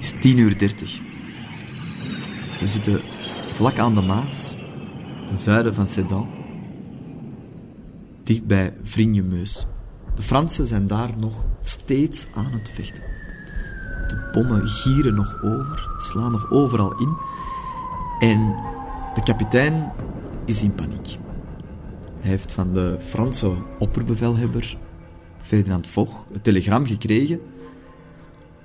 Is 10 uur 30. We zitten vlak aan de Maas, ten zuiden van Sedan, dicht bij Vrigne-Meus. De Fransen zijn daar nog steeds aan het vechten. De bommen gieren nog over, slaan nog overal in. En de kapitein is in paniek. Hij heeft van de Franse opperbevelhebber Ferdinand Foch het telegram gekregen.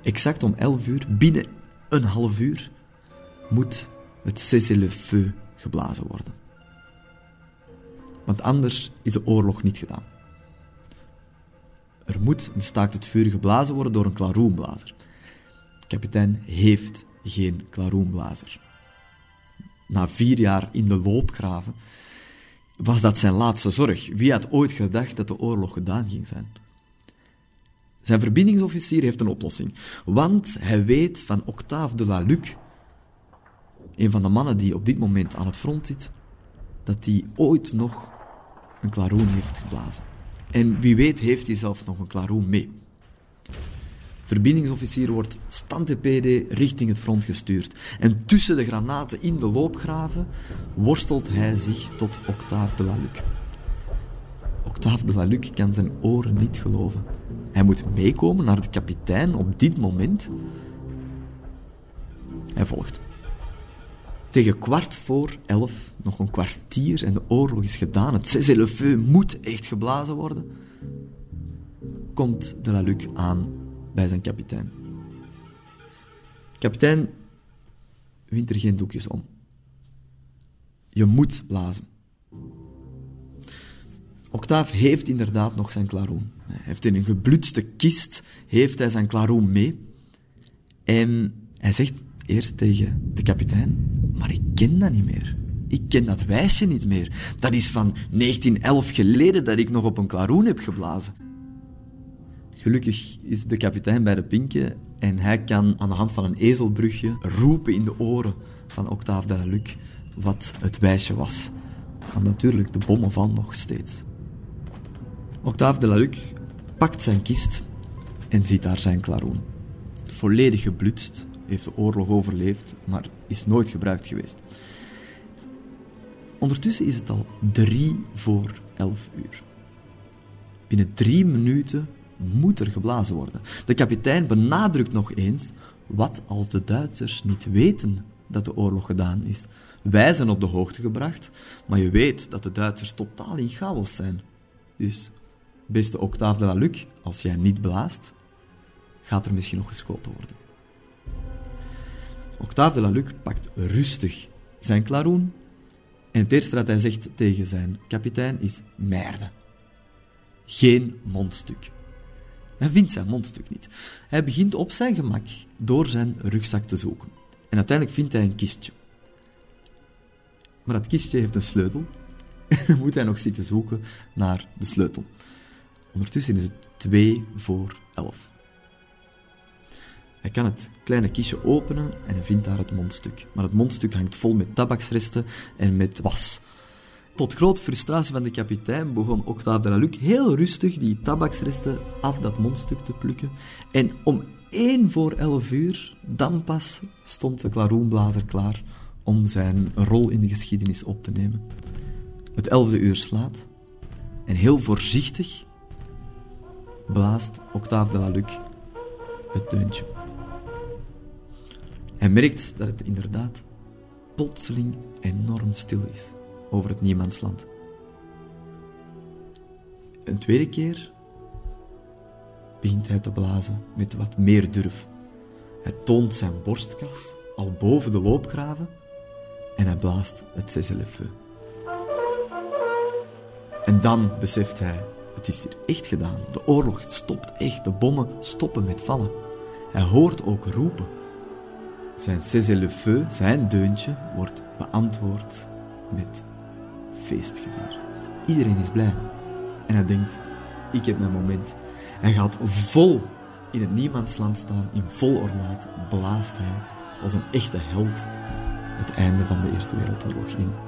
Exact om 11 uur, binnen een half uur, moet het cessez-le-feu geblazen worden. Want anders is de oorlog niet gedaan. Er moet een staakt het vuur geblazen worden door een klaroenblazer. De kapitein heeft geen klaroenblazer. Na vier jaar in de loopgraven was dat zijn laatste zorg. Wie had ooit gedacht dat de oorlog gedaan ging zijn? Zijn verbindingsofficier heeft een oplossing. Want hij weet van Octave de la Luc, een van de mannen die op dit moment aan het front zit, dat hij ooit nog een klaroen heeft geblazen. En wie weet heeft hij zelf nog een klaroen mee. Verbindingsofficier wordt stand-TPD richting het front gestuurd. En tussen de granaten in de loopgraven worstelt hij zich tot Octave de la Luc. Octave de la Luc kan zijn oren niet geloven. Hij moet meekomen naar de kapitein op dit moment. Hij volgt. Tegen kwart voor elf, nog een kwartier en de oorlog is gedaan. Het cessez-le-feu moet echt geblazen worden. Komt de la Luc aan bij zijn kapitein. Kapitein wint er geen doekjes om. Je moet blazen. Octave heeft inderdaad nog zijn klaroen. Hij heeft in een geblutste kist heeft hij zijn klaroen mee. En hij zegt eerst tegen de kapitein, maar ik ken dat niet meer. Ik ken dat wijsje niet meer. Dat is van 1911 geleden dat ik nog op een klaroen heb geblazen. Gelukkig is de kapitein bij de pinken en hij kan aan de hand van een ezelbrugje roepen in de oren van Octave Luc wat het wijsje was. Want natuurlijk, de bommen vallen nog steeds. Octave de la Luc pakt zijn kist en ziet daar zijn klaroen. Volledig geblutst, heeft de oorlog overleefd, maar is nooit gebruikt geweest. Ondertussen is het al drie voor elf uur. Binnen drie minuten moet er geblazen worden. De kapitein benadrukt nog eens, wat als de Duitsers niet weten dat de oorlog gedaan is. Wij zijn op de hoogte gebracht, maar je weet dat de Duitsers totaal in chaos zijn. Dus, beste Octave de la Luc, als jij niet blaast, gaat er misschien nog geschoten worden. Octave de la Luc pakt rustig zijn klaroen en het eerste dat hij zegt tegen zijn kapitein is merde. Geen mondstuk. Hij vindt zijn mondstuk niet. Hij begint op zijn gemak door zijn rugzak te zoeken. En uiteindelijk vindt hij een kistje. Maar dat kistje heeft een sleutel. Moet hij nog zitten zoeken naar de sleutel. Ondertussen is het 2 voor 11. Hij kan het kleine kistje openen en hij vindt daar het mondstuk. Maar het mondstuk hangt vol met tabaksresten en met was. Tot grote frustratie van de kapitein begon Octave de la Luc heel rustig die tabaksresten af dat mondstuk te plukken. En om één voor elf uur, dan pas, stond de klaroenblazer klaar om zijn rol in de geschiedenis op te nemen. Het elfde uur slaat en heel voorzichtig blaast Octave de la Luc het deuntje. Hij merkt dat het inderdaad plotseling enorm stil is over het niemandsland. Een tweede keer begint hij te blazen met wat meer durf. Hij toont zijn borstkas al boven de loopgraven en hij blaast het cessez-le-feu. En dan beseft hij, het is hier echt gedaan. De oorlog stopt echt, de bommen stoppen met vallen. Hij hoort ook roepen. Zijn cessez-le-feu, zijn deuntje, wordt beantwoord met feestgevier. Iedereen is blij. En hij denkt, ik heb mijn moment. Hij gaat vol in het niemandsland staan, in vol ornaat, blaast hij als een echte held het einde van de Eerste Wereldoorlog in.